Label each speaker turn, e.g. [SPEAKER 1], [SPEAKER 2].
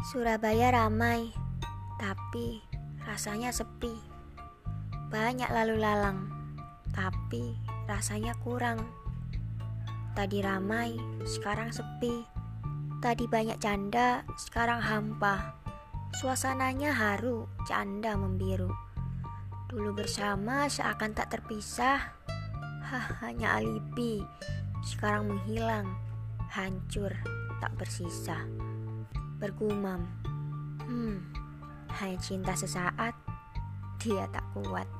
[SPEAKER 1] Surabaya ramai, tapi rasanya sepi. Banyak lalu lalang, tapi rasanya kurang. Tadi ramai, sekarang sepi. Tadi banyak canda, sekarang hampa. Suasananya haru, canda membiru. Dulu bersama seakan tak terpisah. Hah, hanya alibi. Sekarang menghilang, hancur, tak bersisa. Bergumam, hmm, hanya cinta sesaat, dia tak kuat.